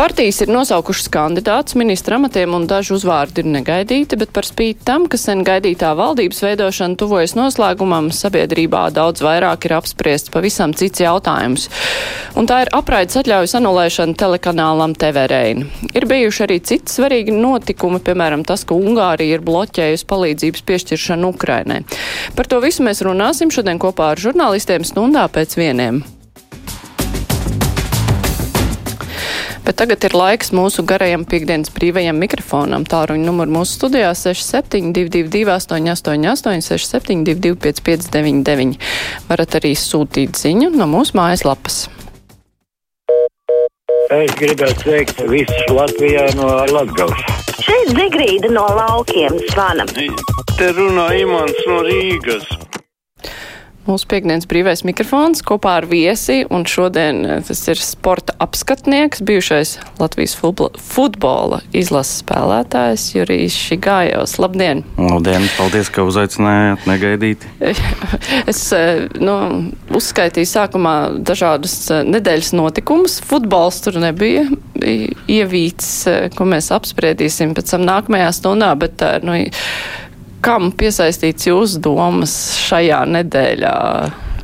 Partijas ir nosaukušas kandidātus ministra amatiem un daži uzvārdi ir negaidīti, bet par spīti tam, ka sen gaidītā valdības veidošana tuvojas noslēgumam, sabiedrībā daudz vairāk ir apspriests pavisam cits jautājums. Un tā ir apraides atļaujas anulēšana telekanālam Reina. Ir bijuši arī citi svarīgi notikumi, piemēram tas, ka Ungārija ir bloķējusi palīdzības piešķiršanu Ukrainai. Par to visu mēs runāsim šodien kopā ar žurnālistiem stundā pēc vieniem. Bet tagad ir laiks mūsu garajam piekdienas brīvajam mikrofonam. Tāruņa numuru mūsu studijā 6722, 888, 672, 559, varat arī sūtīt ziņu no mūsu mājaslapas. Es gribētu sveikt visus Latvijā no Latgales. Šeit Zigrīda no laukiem zvana. Te runā Imants no Rīgas. Mūsu piekdienas brīvais mikrofons kopā ar viesi, un šodien eh, tas ir sporta apskatnieks, bijušais Latvijas futbola izlases spēlētājs Jurijs Šigājos. Labdien! Labdien! Paldies, ka uzaicinājāt negaidīt. es eh, nu, uzskaitīju sākumā dažādus eh, nedēļas notikumus. Futbols tur nebija ievīts, ko mēs apspriedīsim pēc tam nākamajā stundā, bet nu, kam piesaistīts jūsu domas šajā nedēļā?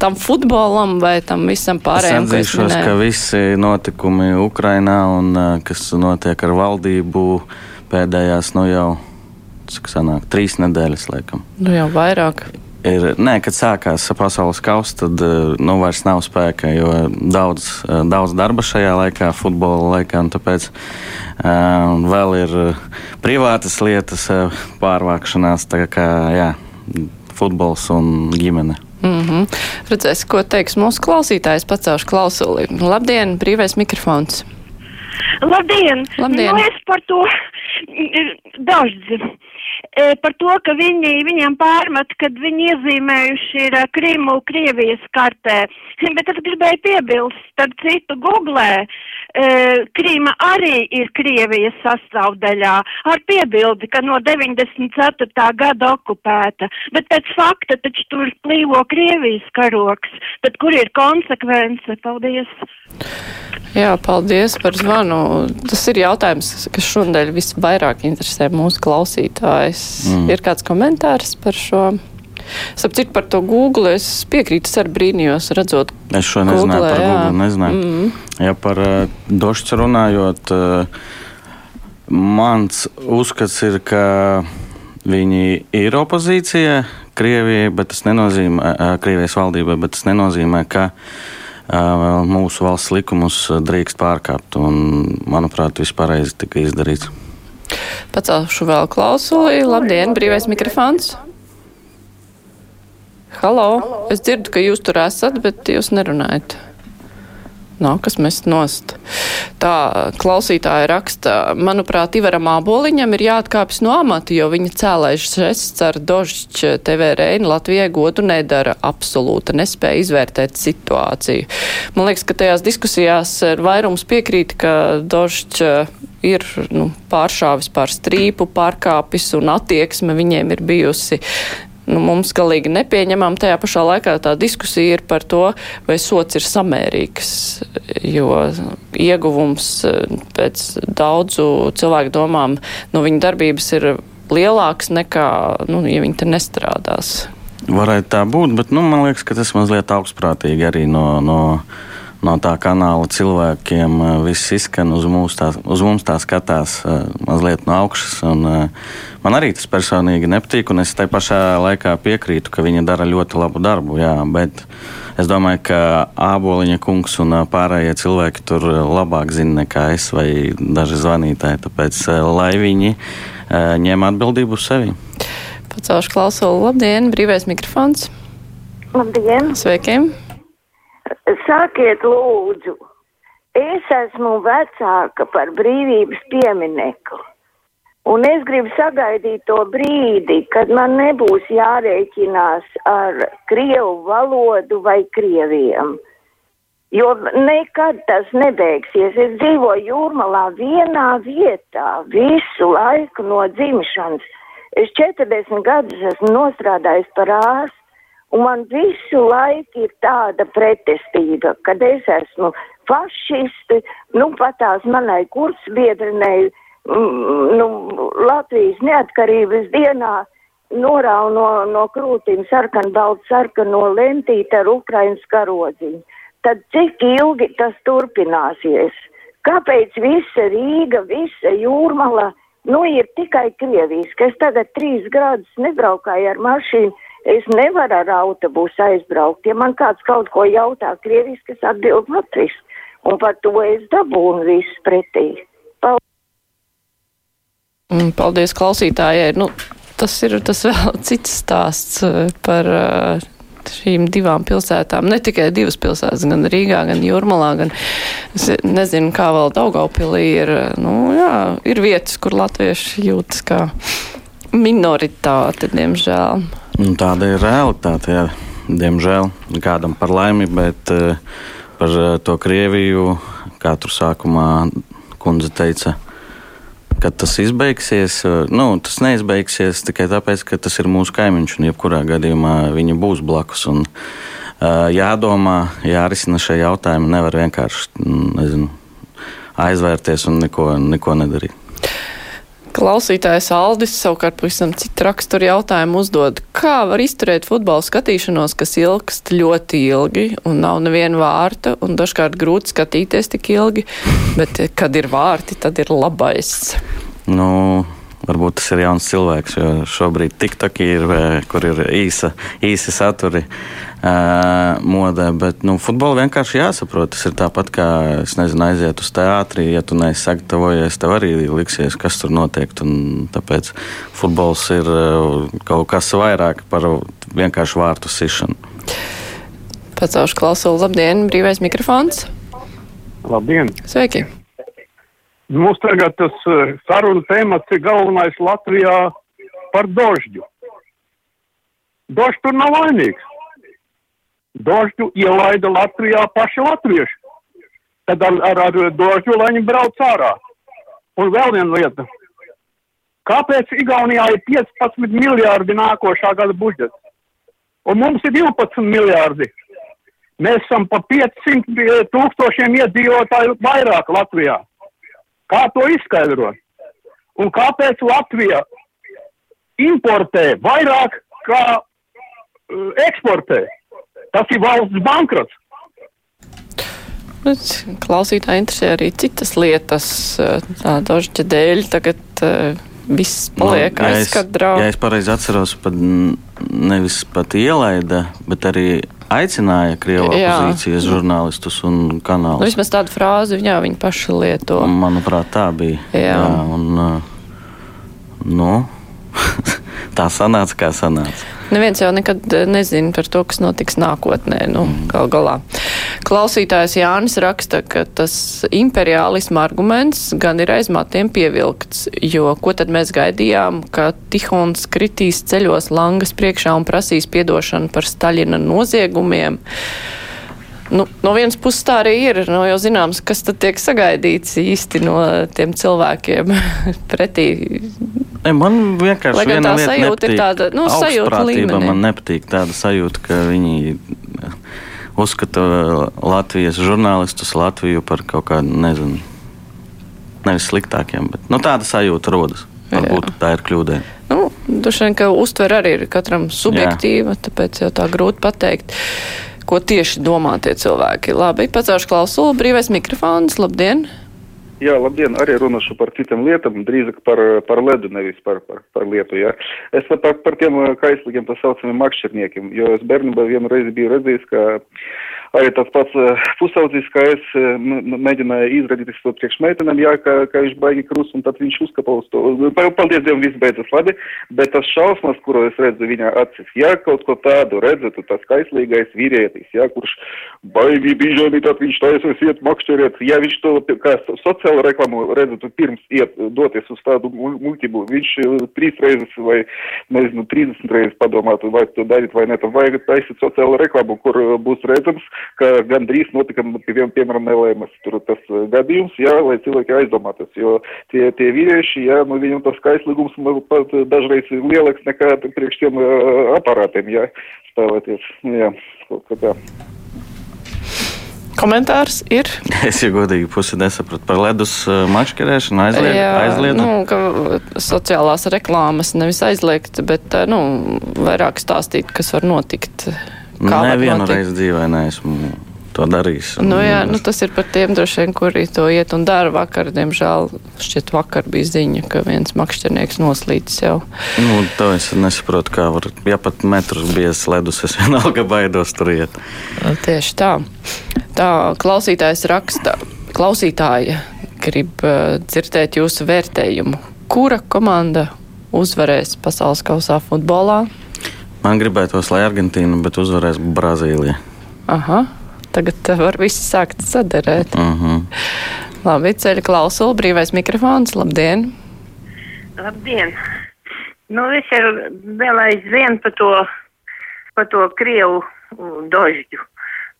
Tam futbolam vai tam visam pārējiem? Es atzīšos, ka visi notikumi Ukrainā un kas notiek ar valdību pēdējās, nu jau, cik sanāk, trīs nedēļas, laikam. Nu jau vairāk ir, nē, kad sākās pasaules kausa, tad nu, vairs nav spēka, jo daudz, daudz darba šajā laikā, futbola laikā, un tāpēc uh, vēl ir privātas lietas, pārvākšanās, tā kā jā, futbols un ģimene. Mm -hmm. Redzēs, ko teiks mūsu klausītājs, pacēlšu klausuli. Labdien, brīvais mikrofons! Labdien! Labdien. Nu, es par to dažs E, par to, ka viņi, viņiem pārmet, kad viņi iezīmējuši ir Krimu Krievijas kartē. Bet es gribēju piebilst, starp citu, Googlē, Krīma arī ir Krievijas sastāvdaļā ar piebildi, ka no 94. gada okupēta. Bet pēc fakta taču tur plīvo Krievijas karoks. Tad kur ir konsekvence? Paldies! Jā, paldies par zvanu. Tas ir jautājums, kas šodien visvairāk interesē mūsu klausītājs. Mm. Ir kāds komentārs par šo? Sapcīt par to Google, es piekrītu, es arī brīnījos, redzot. Es šo nezināju Google, par jā. Google, nezināju. Mm. Ja par uh, došķu runājot, uh, mans uzskats ir, ka viņi ir opozīcija Krievijai, bet tas nenozīmē, uh, Krievijas valdībai, bet tas nenozīmē, ka uh, mūsu valsts likumus drīkst pārkāpt. Un, manuprāt, pareizi tika izdarīts. Pacelšu vēl klausuli. Labdien, brīvais mikrofons! Halo! Es dzirdu, ka jūs tur esat, bet jūs nerunājat. Nākas mest nost. Tā klausītāja raksta, manuprāt, Ivaram Āboliņam ir jāatkāpjas no amata, jo viņa cēlais žests ar Dožģi TV Reini Latvijai godu nedara absolūta, nespēja izvērtēt situāciju. Man liekas, ka tajās diskusijās vairums piekrīt, ka Dožģi ir nu, pāršāvis pār strīpu, pārkāpis un attieksme viņiem ir bijusi nu, mums galīgi nepieņemam. Tajā pašā laikā tā diskusija ir par to, vai sots ir samērīgs, jo ieguvums eh, pēc daudzu cilvēku domām no viņa darbības ir lielāks nekā, nu, ja viņi te nestrādās. Varētu tā būt, bet nu, man liekas, ka tas mazliet augstprātīgi arī no. no no tā kanāla cilvēkiem viss izskan uz mums, tā, uz mums tā skatās mazliet no augšas. Un, man arī tas personīgi nepatīk, un es tai pašā laikā piekrītu, ka viņa dara ļoti labu darbu. Jā, bet es domāju, ka Āboliņa kungs un pārējie cilvēki tur labāk zina nekā es vai daži zvanītāji. Tāpēc lai viņi ņem atbildību uz sevi. Pacelšu klausulu. Labdien, brīvais mikrofons! Labdien! Sveikiem! Sakiet, lūdzu, es esmu vecāka par brīvības pieminekli. Un es gribu sagaidīt to brīdi, kad man nebūs jārēķinās ar krievu valodu vai krieviem. Jo nekad tas nebeigsies. Es dzīvoju jūrmalā vienā vietā visu laiku no dzimšanas. Es 40 gadus esmu nostrādājis par ārstu, un man visu laiku ir tāda pretestība, kad es esmu fašisti, nu pat tās manai kursbiedrenei, mm, nu, Latvijas neatkarības dienā norāva no, no krūtīm sarkan baltu sarkano lentīti ar Ukrainas karodziņu. Tad cik ilgi tas turpināsies? Kāpēc visa Rīga, visa jūrmala, nu ir tikai Krievijas, ka es tagad trīs grādus nebraukāju ar mašīnu, es nevaru ar autobusu aizbraukt. Ja man kāds kaut ko jautā Krievijas, kas atbild Latvijas, un par to es dabūnu visu pretī. Paldies! Mm, Paldies klausītājai. Nu, tas ir tas vēl cits stāsts eh, par eh, šīm divām pilsētām. Ne tikai divas pilsētas, gan Rīgā, gan Jūrmalā, gan es nezinu, kā vēl Daugavpilī ir. Nu, jā, ir vietas, kur latvieši jūtas kā minoritāte, diemžēl. Nu, tāda ir realitāte, jā. Diemžēl kādam par laimi, bet eh, par eh, to Krieviju, tur sākumā kundze teica, kad tas izbeigsies, eh, nu, tas neizbeigsies tikai tāpēc, ka tas ir mūsu kaimiņš un jebkurā gadījumā viņi būs blakus. Un, uh, jādomā, jārisina šie jautājumi, nevar vienkārši mm, nezinu, aizvērties un neko, neko nedarīt. Klausītājs Aldis savukārt pavisam citu raksturu jautājumu uzdod. Kā var izturēt futbola skatīšanos, kas ilgst ļoti ilgi un nav neviena vārta un dažkārt grūti skatīties tik ilgi, bet kad ir vārti, tad ir labais. Nu, varbūt tas ir jauns cilvēks, jo šobrīd TikTok ir, kur ir īsa, īsi saturi uh, modē. Bet nu, futbolu vienkārši jāsaprot. Tas ir tāpat kā, es nezinu, aiziet uz teātri. Ja tu neesi sagatavojies, tev arī liksies, kas tur notiek. Un tāpēc futbols ir uh, kaut kas vairāk par vienkārši vārtu sišanu. Pacaušu klausulu, labdien, brīvais mikrofons. Labdien! Sveiki! Mums tagad tas uh, saruna temats ir galvenais Latvijā par dožģu. Dožs tur nav vainīgs. Dožģu ielaida Latvijā paši latvieši. Tad ar, ar, ar dožģu, lai viņi brauc ārā. Un vēl viena lieta. Kāpēc Igaunijā ir 15 miljārdi nākošā gada budžets? Un mums ir 12 miljārdi. Mēs esam pa 500 tūkstošiem iedzīvotāju vairāk Latvijā. Kā to izskaidrot? Un kāpēc Latvija importē vairāk kā uh, eksportē? Tas ir valsts bankrots. Klausītāji interesē arī citas lietas. eh, Tā dožģa dēļ tagad uh, viss paliek Nu, ja aizkadrā. Ja es pareizi atceros, pat nevis pat ielaida, bet arī aicināja Krievu Jā. opozīcijas žurnālistus un Nu, kanālus. vismaz tādu frāzi jā, viņi paši lieto. Manuprāt, tā bija. Jā. un, uh, nu, tā sanāca, kā sanāca. Neviens jau nekad eh, nezina par to, kas notiks nākotnē. Nu, gal galā. Klausītājs Jānis raksta, ka tas imperiālisma arguments gan ir aiz matiem pievilkts, jo ko tad mēs gaidījām, ka Tihons kritīs ceļos langas priekšā un prasīs piedošanu par Staļina noziegumiem. Nu, no vienas puses tā arī ir, no jau zināms, kas tad tiek sagaidīts īsti no tiem cilvēkiem pretī Ne, man vienkārši Lai gan tā sajūta ir nepatīk. tāda, nu, sajūta līmenī. Man nepatīk tāda sajūta, ka viņi uzskata Latvijas žurnālistus Latviju par kaut kādu, nezinu, nevis sliktākiem, bet nu, tāda sajūta rodas. Varbūt tā ir kļūdē. Nu, vien, ka uztver arī ir katram subjektīva, Jā. tāpēc jau tā grūti pateikt, ko tieši domā tie cilvēki. Labi, pacaušu klausulu, brīvais mikrofons, labdien! Jā, labdien, arī runāšu par citām lietām, drīzāk par, par ledu, nevis par, par, par lietu, jā. Es par, par tiem kaislīgiem, tā saucamiem makšķerniekiem, jo es bērnībā vienu reizi biju redzējis, ka arī tāds pats pusaudzis, kā es, mēģināja izrādīties to priekš meitenēm, jā, ka, ka viņš baigi krus, un tad viņš uzkapa uz to. Paldies Dievam, viss beidzas labi, bet tas šausmas, kuru es redzu viņa acis, jā, kaut ko tādu redzētu, tas kaislīgais vīrietis, jā, kurš baigi bīžami, tad viņš taisas iet makšķeriet, ja viņš to, kā sociālo reklamu redzat, pirms iet doties uz tādu muļķību, viņš trīs reizes vai, nezinu, 30 reizes padomātu, vai to darīt vai ne, tam vajag taisīt sociālo reklamu, kur būs redzams, ka gandrīz notika, pie, piemēram, nelēmas tur tas gadījums, jā, lai cilvēki aizdomātos, jo tie, tie vīrieši, jā, nu viņam tas kaislīgums pat dažreiz ir lielāks nekā priekš tiem aparātiem, jā, spēlēties, jā, kaut kā tā. Komentārs ir. Es jau godīgi pusi nesapratu par ledus aizliegt. Jā, aizliegt. nu, ka sociālās reklāmas nevis aizliegt, bet nu, vairāk stāstīt, kas var notikt. Nevienu reizi dzīvē neesmu to darījis. Nu, jā, nu, tas ir par tiem droši vien, kuri to iet un dara vakar. Diemžēl šķiet vakar bija ziņa, ka viens makšķernieks noslīdis jau. Nu, to es nesaprotu, kā var. Ja pat metrus biezs ledus, es vienalga baidos tur iet. Tieši tā. Tā klausītājs raksta, klausītāja grib uh, dzirdēt jūsu vērtējumu. Kura komanda uzvarēs pasaules kausā futbolā? Man gribētos, lai Argentīna, bet uzvarēs Brazīlija. Aha, tagad var visi sākt sadarēt. Uh -huh. Labi, ceļa klausula, brīvais mikrofons, labdien! Labdien! Nu, es ir vēl aizvien par to, par to Krievu dožģu.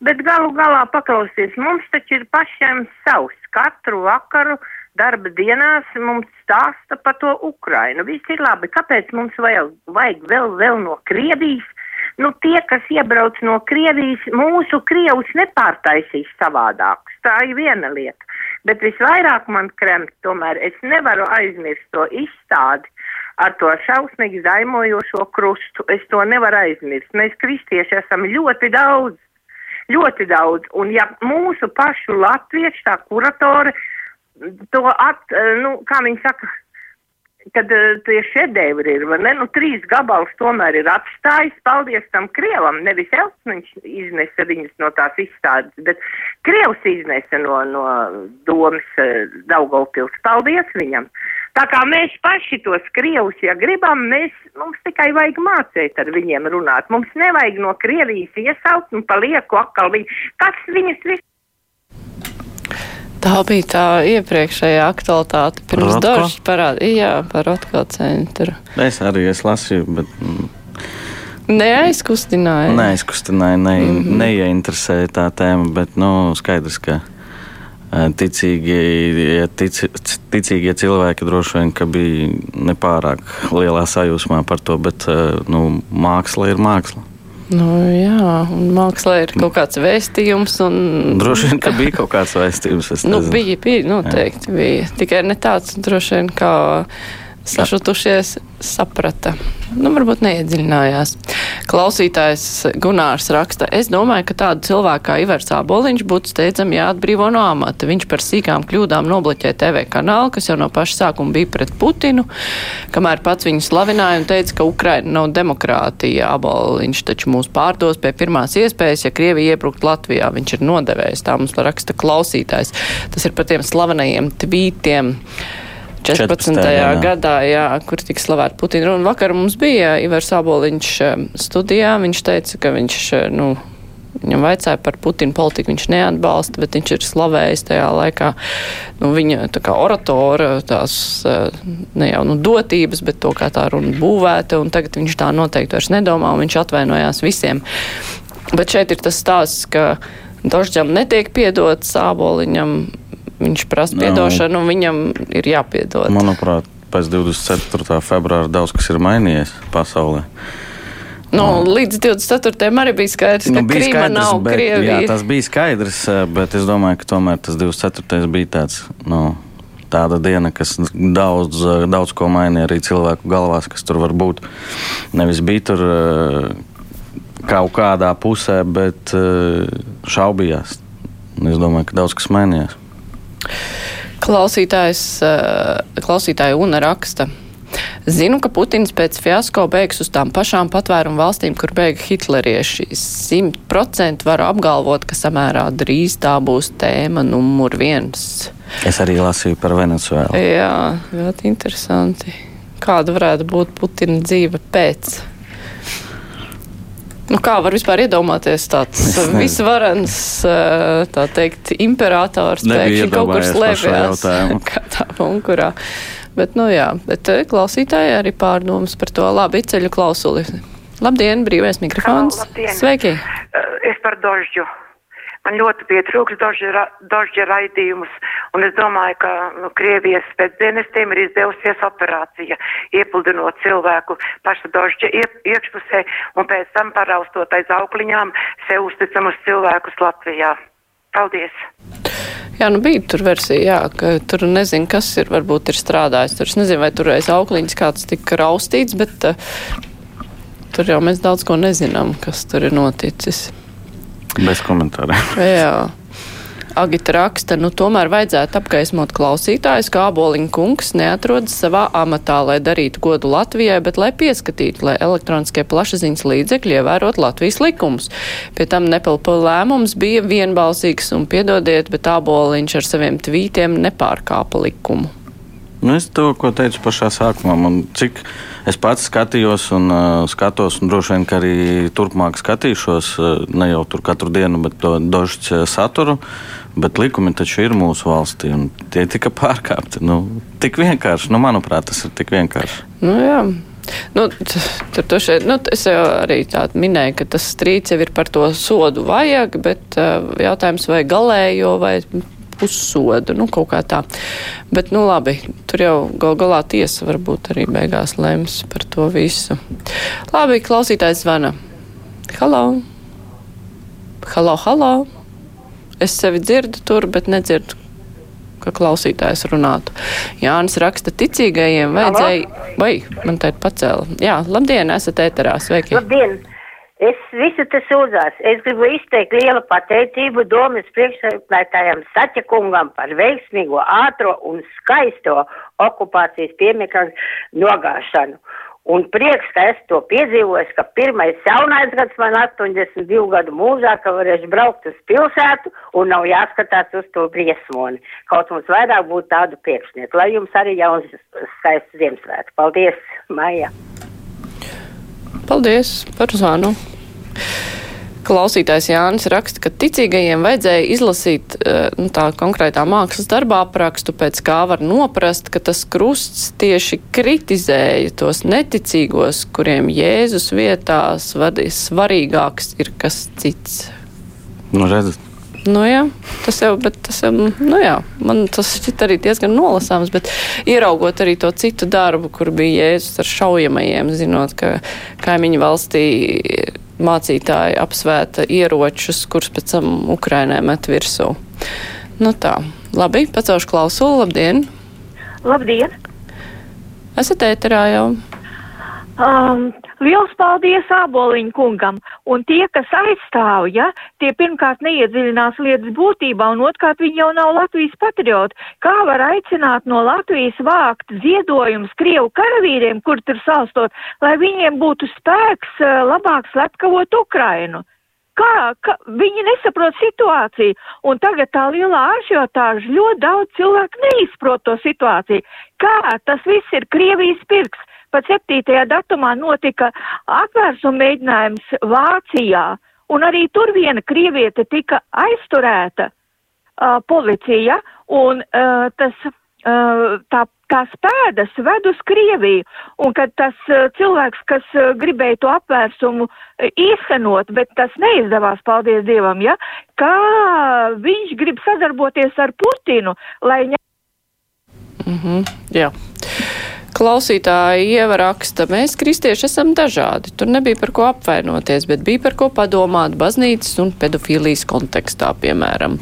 Bet galu galā paklausties, mums taču ir pašiem savs. Katru vakaru darba dienās mums stāsta par to Ukrainu. Viss ir labi. Kāpēc mums vajag, vajag vēl, vēl no Krievijas? Nu, tie, kas iebrauc no Krievijas, mūsu Krievus nepārtaisīs savādākus. Tā ir viena lieta. Bet visvairāk man kremt, tomēr es nevaru aizmirst to izstādi ar to šausmīgi zaimojošo krustu. Es to nevaru aizmirst. Mēs kristieši esam ļoti daudz, ļoti daudz. Un ja mūsu pašu latviešu tā kuratore to at, nu, kā viņi saka, kad uh, tie šedevri ir, vai ne, nu, trīs gabalus tomēr ir atstājis, paldies tam Krievam, nevis Elsniņš iznesa viņus no tās izstādes, bet Krievs iznesa no, no domas uh, Daugavpils, paldies viņam. Tā kā mēs paši tos Krievus, ja gribam, mēs, mums tikai vajag mācīt ar viņiem runāt, mums nevajag no Krievijas iesaukt un palieku atkal viņi, kas viņus visu Tā bija tā iepriekšējā aktualitāte. Pirms dažas parādīja, par Rotko centru. Es arī es lasīju, bet mm, Neaizkustināja. neizkustināju, ne, mm. -hmm. neieinteresēju tā tēma. Bet nu, skaidrs, ka eh, ticīgie, tic, ticīgie cilvēki droši vien bija nepārāk lielā sajūsmā par to, bet eh, nu, māksla ir māksla. Nu, jā, un mākslā ir kaut kāds vēstījums. Un... Droši vien, ka bija kaut kāds vēstījums. Nu, bija, bija, noteikti bija. Tikai ne tāds, droši vien, kā sašutušies, saprata. Nu, varbūt neiedziļinājās. Klausītājs Gunārs raksta, es domāju, ka tādu cilvēku kā Ivars Āboliņš būtu steidzami jāatbrīvo no amata. Viņš par sīkām kļūdām nobloķē TV kanālu, kas jau no paša sākuma bija pret Putinu, kamēr pats viņu slavināja un teica, ka Ukraina nav demokrātija. Āboliņš taču mūs pārdos pie pirmās iespējas, ja Krievija iebrukt Latvijā. Viņš ir nodevējis, tā mums raksta klausītājs. Tas ir par tiem slavenajiem tvītiem. 14. 14. gadā, jā, kur tika slavēta Putina. Un vakar mums bija Ivars Aboliņš em, studijā. Viņš teica, ka viņš, eh, nu, viņam vaicāja par Putina politiku, viņš neatbalsta, bet viņš ir slavējis tajā laikā, nu, viņa tā kā oratora, tās eh, ne jau, nu, dotības, bet to, kā tā runa būvēta, un tagad viņš tā noteikti vairs nedomā, un viņš atvainojās visiem. Bet šeit ir tas stāsts, ka Dožģam netiek piedots Āboliņam, viņš prasa Nav. piedošanu, un viņam ir jāpiedod. Manuprāt, pēc 24. februāra daudz kas ir mainījies pasaulē. Nu, līdz 24. arī bija skaidrs, ka Krīma nav bet, Krievija. jā, tas bija skaidrs, eh, bet es domāju, ka tomēr tas 24. bija tāds. Nu, Tāda diena, kas daudz, eh, daudz ko mainīja arī cilvēku galvās, kas tur var būt. Nevis bija tur eh, kaut kādā pusē, bet šaubījās. Es domāju, ka daudz kas mainījās. Klausītājs, eh, klausītāja Una raksta. Zinu, ka Putins pēc fiasko beigs uz tām pašām patvērumu valstīm, kur beiga hitlerieši. Simt procenti var apgalvot, ka samērā drīz tā būs tēma numur viens. Es arī lasīju par Venecuēlu. Jā, ļoti interesanti. Kāda varētu būt Putina dzīve pēc? Nu, kā var vispār iedomāties tāds visvarens, eh, tā teikt, imperators pēkšņi kaut kur slēpjas kādā bunkurā. Bet, nu jā, bet eh, klausītāji arī pārdomas par to labi ceļu klausuli. Labdien, brīvais mikrofons. Halo, labdien. Sveiki! Eh, Es par dožģu. Man ļoti pietrūks dožģa raidījumus, un es domāju, ka nu, Krievijas spēcdienestiem ir izdevusies operācija, iepludinot cilvēku paša dožģa iekšpusē un pēc tam paraustot aiz aukliņām sev uzticamus cilvēkus Latvijā. Paldies! Jā, nu bija tur versija, jā, ka tur nezinu, kas ir, varbūt ir strādājis. Tur es nezinu, vai tur aiz aukliņas kāds tika raustīts, bet uh, tur jau mēs daudz ko nezinām, kas tur ir noticis. Bez komentāriem. jā. Agita raksta, nu tomēr vajadzētu apgaismot klausītājus, kā aboliņa kungs neatrodas savā amatā, lai darītu godu Latvijai, bet lai pieskatītu, lai elektroniskie plašsaziņas līdzekļi ievērot Latvijas likumus. Pie tam nepilpa lēmums bija vienbalsīgs un piedodiet, bet aboliņš ar saviem tvītiem nepārkāpa likumu. Nu, es to, teicu pašā sākumā, man cik es pats skatījos un uh, skatos, un droši vien, arī turpmāk skatīšos, uh, ne jau tur katru dienu, bet to dožu saturu. Bet likumi taču ir mūsu valstī, un tie tika pārkāpti. Nu, tik vienkārši, nu, manuprāt, tas ir tik vienkārši. Nu, jā. Nu, tur tu šeit, nu, es jau arī tādu minēju, ka tas strīds jau ir par to sodu vajag, bet uh, jautājums vai galējo vai pussodu, nu, kaut kā tā. Bet, nu, labi, tur jau gal galā tiesa varbūt arī beigās lems par to visu. Labi, klausītājs zvana. Halo! Halo, halo! Es sevi dzirdu tur, bet nedzirdu, ka klausītājs runātu. Jānis raksta, ticīgajiem vajadzēja, vai man te ir pacēla. Jā, labdien, esat ēterā, sveiki. Labdien! Es visu te sūdzās. Es gribu izteikt lielu pateicību domas priekšsēdētājam Saķakungam par veiksmīgo, ātro un skaisto okupācijas piemekļu nogāšanu. Un prieks, ka es to piedzīvoju, ka pirmais jaunais gads man 82 gadu mūžā, ka varēšu braukt uz pilsētu un nav jāskatās uz to briesmoni. Kaut mums vairāk būtu tādu priekšnieku. Lai jums arī jauns skaists Ziemassvētku. Paldies, Maija! Paldies par zvanu! Klausītājs Jānis raksta, ka ticīgajiem vajadzēja izlasīt eh, nu, tā konkrētā mākslas darbā aprakstu, pēc kā var noprast, ka tas krusts tieši kritizēja tos neticīgos, kuriem Jēzus vadīs svarīgāks ir kas cits. Nu, redzat. Nu, jā, tas jau, bet tas jau, nu jā, man tas šķiet arī diezgan nolasāms, bet ieraugot arī to citu darbu, kur bija Jēzus ar šaujamajiem, zinot, ka kaimiņu valstī mācītāji apsvēta ieročus, kurus pēc tam Ukrainai met virsū. Nu tā, labi, pacelšu klausulu, labdien! Labdien! Esat ēterā jau? Um, liels paldies āboliņu kungam, un tie, kas aizstāv, ja, tie pirmkārt neiedziļinās lietas būtībā, un otrkārt viņi jau nav Latvijas patrioti. Kā var aicināt no Latvijas vākt ziedojumus Krievu karavīriem, kur tur salstot, lai viņiem būtu spēks uh, labāk slepkavot Ukrainu? Kā, kā viņi nesaprot situāciju, un tagad tā lielā ažiotāža ļoti daudz cilvēku neizprot to situāciju. Kā tas viss ir Krievijas pirks? Pat 7. datumā notika apvērsuma mēģinājums Vācijā, un arī tur viena krieviete tika aizturēta uh, policija, un uh, tas, uh, tā, tās pēdas ved uz Krieviju, un kad tas uh, cilvēks, kas uh, gribēja to apvērsumu uh, īstenot, bet tas neizdevās, paldies Dievam, ja, kā viņš grib sadarboties ar Putinu, lai ņem. Mm -hmm, jā. Klausītāji ievaraksta, mēs kristieši esam dažādi. Tur nebija par ko apvainoties, bet bija par ko padomāt baznīcas un pedofīlijas kontekstā, piemēram.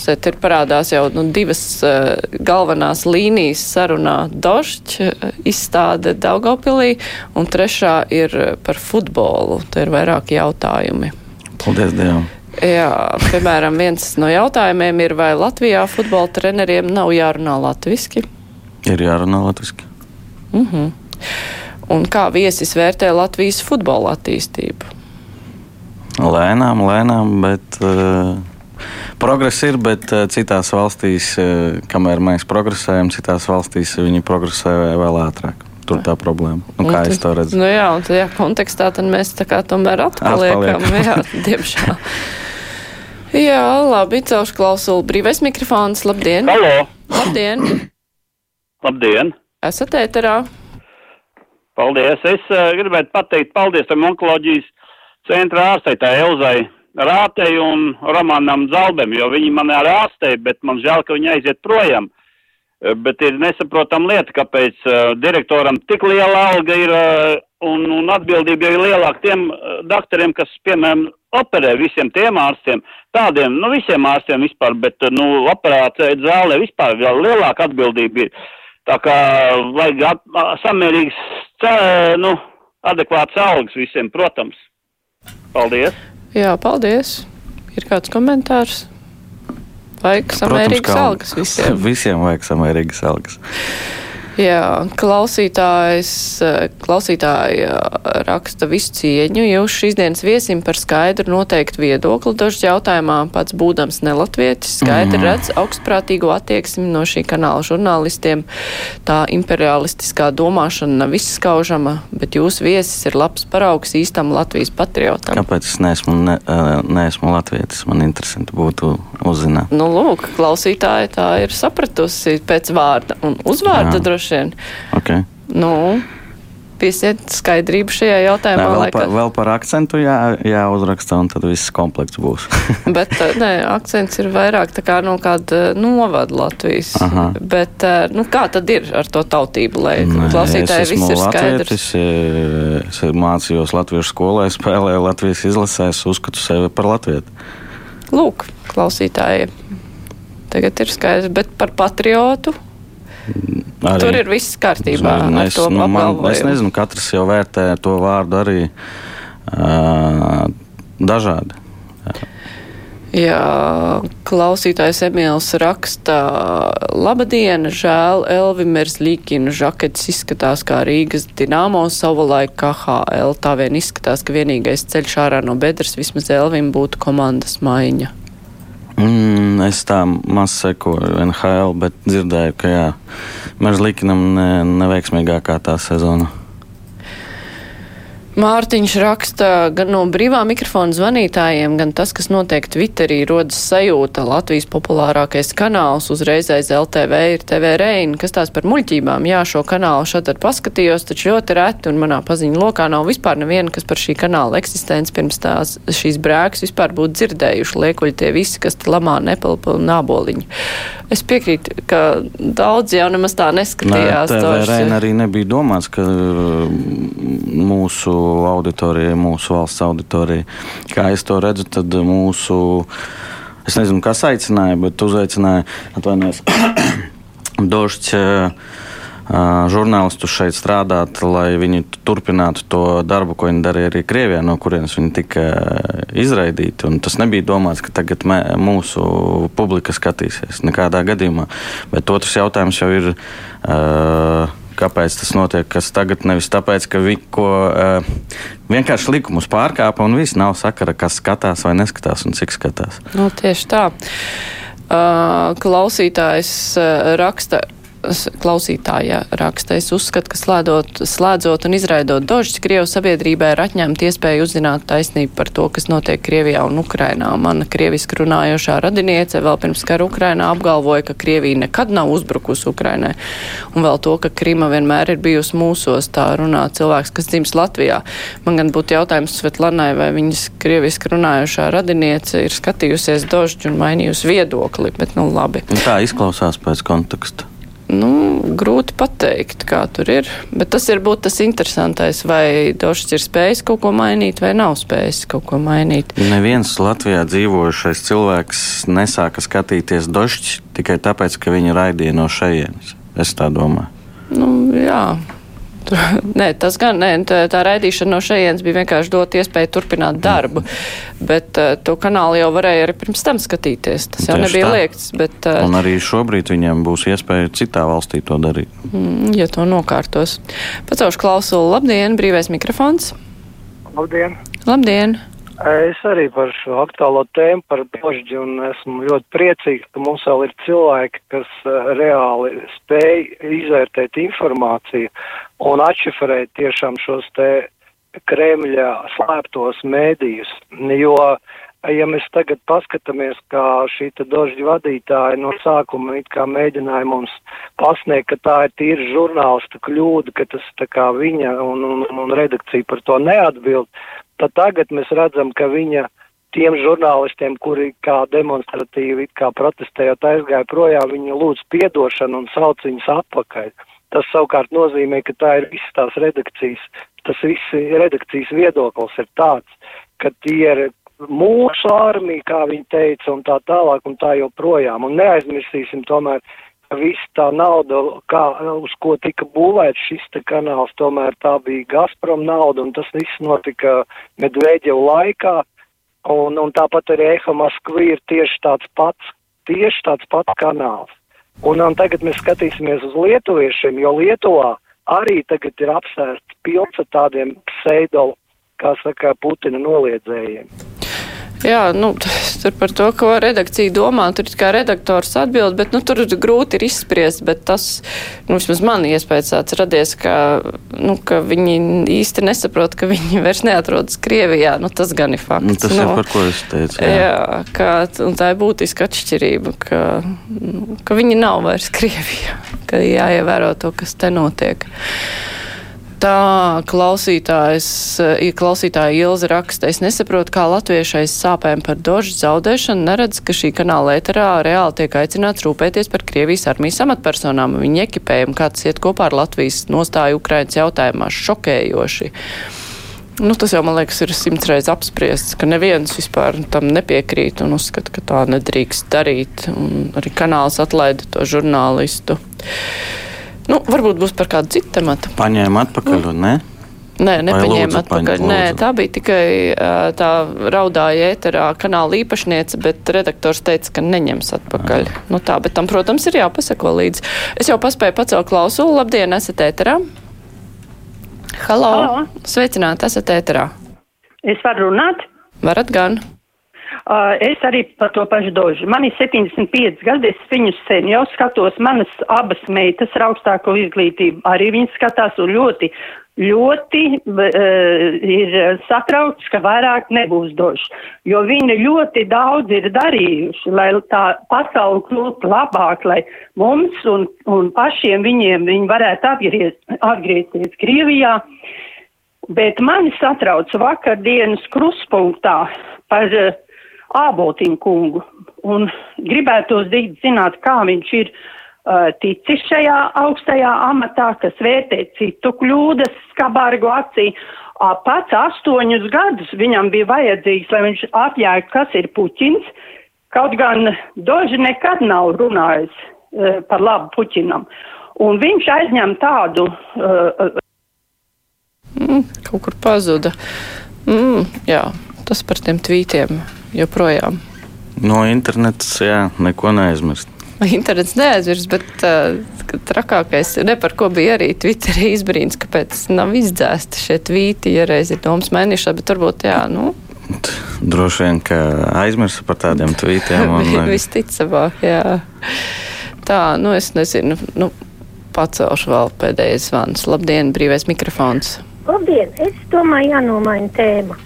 Šeit ir parādās jau nu, divas uh, galvenās līnijas sarunā Došķ uh, izstāde Daugavpilī, un trešā ir par futbolu. Te ir vairāk jautājumi. Paldies Dievam! Jā, piemēram, viens no jautājumiem ir, vai Latvijā futbola treneriem nav jārunā latviski? Ir jārunā latviski. Mm -hmm. Un kā viesis vērtē Latvijas futbola attīstību? Lēnām, lēnām, bet uh, progress ir, bet uh, citās valstīs, uh, kamēr mēs progresējam, citās valstīs viņi progresē vēl ātrāk. Tur tā problēma. Nu, kā un es to redzu? Nu jā, un tajā kontekstā mēs tā kā tomēr atpaliekam. jā, diemžēl. Jā, labi, celšu klausulu. Brīvais mikrofons. Labdien! Halo! Labdien! Labdien! Esat ēterā? Paldies! Es uh, gribētu pateikt paldies tam onkoloģijas centra ārsteitai Elzai Rātei un Romanam Zalbem, jo viņi man arī ārstēja, bet man žēl, ka viņi aiziet projām. Uh, bet ir nesaprotam lieta, kāpēc uh, direktoram tik liela alga ir uh, un, un atbildība ir lielāka tiem uh, doktoriem, kas, piemēram, operē visiem tiem ārstiem, tādiem, nu, visiem ārstiem vispār, bet, nu, operācija zālē vispār vēl lielāka atbildība ir. Tā kā vajag at, samērīgs, nu, adekvāts algas visiem, protams. Paldies! Jā, paldies! Ir kāds komentārs? Vajag samērīgas algas visiem. Visiem vajag samērīgas algas. Jā, klausītājs, klausītāja raksta visu cieņu. Jūs šīs dienas viesim par skaidru noteiktu viedokli dožu jautājumā, pats būdams nelatvietis, skaidri mm. redz augstprātīgo attieksmi no šī kanāla žurnālistiem. Tā imperialistiskā domāšana nav izskaužama, bet jūsu viesis ir labs paraugs īstam Latvijas patriotam. Kāpēc es neesmu, ne, neesmu latvietis? Man interesanti būtu uzzināt. Nu, lūk, klausītāja tā ir sapratusi pēc vārda un uzvārda droši droši vien. Okay. Nu, piesiet skaidrību šajā jautājumā. Nē, vēl, par, vēl par akcentu jā, jāuzraksta, un tad viss komplekts būs. Bet nē, akcents ir vairāk tā kā no kāda novada Latvijas. Aha. Bet nu, kā tad ir ar to tautību, lai nē, klausītāji viss ir skaidrs? Es mācījos latviešu skolē, spēlēju Latvijas izlasēs, uzskatu sevi par latvietu. Lūk, klausītāji, tagad ir skaidrs, bet par patriotu Arī. Tur ir viss kārtībā. Es, nu, man, es nezinu, katrs jau vērtē to vārdu arī uh, dažādi. Jā. Klausītājs Emīls raksta, labdien, žēl, Elvimers Līkina žakets izskatās kā Rīgas Dinamo savulaik KHL. Tā vien izskatās, ka vienīgais ceļš ārā no bedres vismaz Elvim būtu komandas maiņa. Mm, es tā maz sekoju NHL, bet dzirdēju, ka jā, Mežlikinam ne, neveiksmīgākā tā sezona. Mārtiņš raksta, gan no brīvā mikrofona zvanītājiem, gan tas, kas notiek Twitterī, rodas sajūta. Latvijas populārākais kanāls uzreiz aiz LTV ir TV Reina. Kas tās par muļķībām? Jā, šo kanālu šad ar paskatījos, taču ļoti reti un manā paziņu lokā nav vispār neviena, kas par šī kanāla eksistenci pirms tās šīs brēks vispār būtu dzirdējuši. Liekuļi tie visi, kas te lamā nepelpa un nāboliņu. Es piekrītu, ka daudz jau nemaz tā neskatījās. Nē, TV Reina arī nebija domāts, ka mūsu auditorijai, mūsu valsts auditorijai. Kā es to redzu, tad mūsu, es nezinu, kas aicināja, bet uzaicināja, atvainojos, Došķi žurnālistus šeit strādāt, lai viņi turpinātu to darbu, ko viņi darīja arī Krievijā, no kurienes viņi tika izraidīti. Un tas nebija domāts, ka tagad mē, mūsu publika skatīsies nekādā gadījumā. Bet otrs jautājums jau ir. Uh, kāpēc tas notiek, kas tagad nevis tāpēc, ka viņi ko uh, vienkārši likumus pārkāpa un viss nav sakara, kas skatās vai neskatās un cik skatās. Nu, tieši tā. Uh, klausītājs uh, raksta klausītāja raksta. Es uzskatu, ka slēdot, slēdzot un izraidot dožus, Krievu sabiedrībai ir atņemta iespēja uzzināt taisnību par to, kas notiek Krievijā un Ukrainā. Mana krieviski runājošā radiniece vēl pirms kara Ukrainā apgalvoja, ka Krievija nekad nav uzbrukusi Ukrainai. Un vēl to, ka Krima vienmēr ir bijusi mūsos, tā runā cilvēks, kas dzims Latvijā. Man gan būtu jautājums Svetlanai, vai viņas krieviski runājošā radiniece ir skatījusies dožu un mainījusi viedokli, bet nu labi. Un tā izklausās pēc konteksta. Nu, grūti pateikt, kā tur ir. Bet tas ir būt tas interesantais, vai Došs ir spējis kaut ko mainīt, vai nav spējis kaut ko mainīt. Neviens Latvijā dzīvojušais cilvēks nesāka skatīties Došs tikai tāpēc, ka viņu raidīja no šejienes. Es tā domāju. Nu, jā. Nē, tas gan nē, tā, tā raidīšana no šejienes bija vienkārši dot iespēju turpināt darbu, bet uh, to kanālu jau varēja arī pirms tam skatīties. Tas jau Tieši nebija tā. liekts. Bet, uh, Un arī šobrīd viņiem būs iespēja citā valstī to darīt. Mm, ja to nokārtos. Pacaušu klausulu. Labdien, brīvais mikrofons. Labdien. Labdien. Es arī par šo aktuālo tēmu, par dožģi, un esmu ļoti priecīgs, ka mums vēl ir cilvēki, kas uh, reāli spēj izvērtēt informāciju un atšifrēt tiešām šos te Kremļa slēptos mēdījus, jo, ja mēs tagad paskatāmies, kā šī dožģi vadītāja no sākuma it kā mēģināja mums pasniegt, ka tā ir tīra žurnālista kļūda, ka tas tā kā viņa un, un, un redakcija par to neatbild, tad tagad mēs redzam, ka viņa tiem žurnālistiem, kuri kā demonstratīvi, kā protestējot aizgāja projām, viņi lūdz piedošanu un sauc viņus atpakaļ. Tas savukārt nozīmē, ka tā ir visas tās redakcijas, tas viss redakcijas viedoklis ir tāds, ka tie ir mūsu armija, kā viņi teica, un tā tālāk un tā joprojām. Un neaizmirsīsim tomēr, viss tā nauda, kā, uz ko tika būvēts šis te kanāls, tomēr tā bija Gazprom nauda, un tas viss notika Medveģevu laikā. Un, un tāpat arī Eha Maskva ir tieši tāds pats, tieši tāds pats kanāls. Un, un tagad mēs skatīsimies uz lietuviešiem, jo Lietuvā arī tagad ir apsēsts pilns ar tādiem pseido, kā saka, Putina noliedzējiem. Jā, nu, tur par to, ko redakcija domā, tur kā redaktors atbild, bet, nu, tur grūti ir izspriest, bet tas, nu, vismaz man iespējas tāds radies, ka, nu, ka viņi īsti nesaprot, ka viņi vairs neatrodas Krievijā, nu, tas gan ir fakts. Nu, tas nu, ir par ko es teicu. Jā, jā ka, un tā ir būtiska atšķirība, ka, nu, ka viņi nav vairs Krievijā, ka jāievēro to, kas te notiek. Tā klausītājs, klausītāja Ilza raksta, es nesaprotu, kā latviešais sāpēm par dožu zaudēšanu neredz, ka šī kanāla ēterā reāli tiek aicināts rūpēties par Krievijas armijas amatpersonām un viņu ekipējumu, kāds iet kopā ar Latvijas nostāju Ukrainas jautājumā šokējoši. Nu, tas jau, man liekas, ir simts reizes apspriests, ka neviens vispār tam nepiekrīt un uzskata, ka tā nedrīkst darīt. Un arī kanāls atlaida to žurnālistu. Nu, varbūt būs par kādu citu tematu. Paņēma atpakaļ, un ne? Nē, nepaņēma atpakaļ. Nē, tā bija tikai tā raudāja ēterā kanāla īpašniece, bet redaktors teica, ka neņems atpakaļ. Nu tā, bet tam, protams, ir jāpasako līdzi. Es jau paspēju pacelt klausulu. Labdien, esat ēterā? Halo! Halo. Sveicināti, esat ēterā. Es varu runāt. Varat gan. Uh, es arī par to pašu dožu. Man ir 75 gadi, es viņus sen jau skatos. Manas abas meitas ar augstāko izglītību arī viņas skatās un ļoti, ļoti uh, ir satraukts, ka vairāk nebūs dožu. Jo viņi ļoti daudz ir darījuši, lai tā pasauli kļūtu labāk, lai mums un, un pašiem viņiem viņi varētu apgriezt, atgriezties Krievijā. Bet mani satrauc vakardienas kruspunktā par uh, āboltiņu kungu. Un gribētos zināt, kā viņš ir uh, ticis šajā augstajā amatā, kas vērtē citu kļūdas skabārgu acī. Uh, pats astoņus gadus viņam bija vajadzīgs, lai viņš atjēgtu, kas ir Puķins. Kaut gan Doži nekad nav runājis uh, par labu Puķinam. Un viņš aizņem tādu uh, Mm, kaut kur pazuda. Mm, jā, tas par tiem tvītiem joprojām. No internets, jā, neko neaizmirst. Internets neaizvirs, bet uh, trakākais, ne par ko bija arī Twitterī izbrīns, kāpēc nav izdzēsti šie tvīti, ja reiz ir domas mēnešā, bet varbūt, jā, nu. Droši vien, ka aizmirsa par tādiem tvītiem. Un, Visticamāk, jā. Tā, nu es nezinu, nu, pacelšu vēl pēdējais zvans. Labdien, brīvais mikrofons. Labdien, es domāju, jānomaina tēma.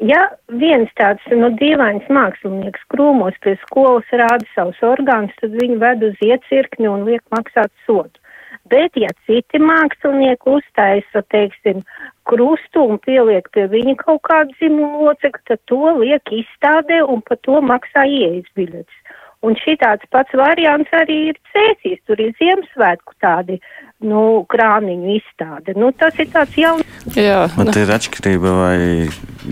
Ja viens tāds nu, dīvains mākslinieks krūmos pie skolas rāda savus orgānus, tad viņu ved uz iecirkni un liek maksāt sodu. Bet, ja citi mākslinieki uztaisa, teiksim, krustu un pieliek pie viņa kaut kādu dzimumu locekli, tad to liek izstādē un par to maksā ieejas biļetes. Un šitāds pats variants arī ir cēsīs, tur ir Ziemassvētku tādi, nu, krāniņu izstāde. Nu, tas ir tāds jauns. Jā, Bet ir atšķirība, vai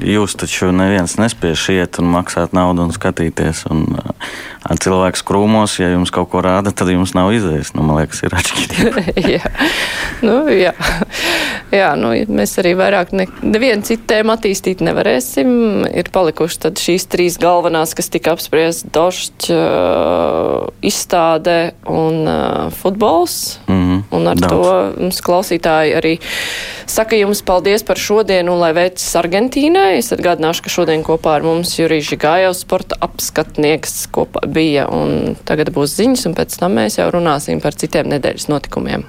jūs taču neviens nespēj iet un maksāt naudu un skatīties. Un, uh, cilvēks krūmos, ja jums kaut ko rāda, tad jums nav izējas. Nu, man liekas, ir atšķirība. jā. Nu, jā. jā, nu, mēs arī vairāk ne, nevienu citu tēmu attīstīt nevarēsim. Ir palikuši tad šīs trīs galvenās, kas tika apspriest - došķi, uh, izstāde un uh, futbols. Mm -hmm. Un ar Daudz. to mums klausītāji arī saka jums paldies par šodienu, un lai veicas Argentīnai. Es atgādināšu, ka šodien kopā ar mums Jurijs Žigājovs sporta apskatnieks kopā bija, un tagad būs ziņas, un pēc tam mēs jau runāsim par citiem nedēļas notikumiem.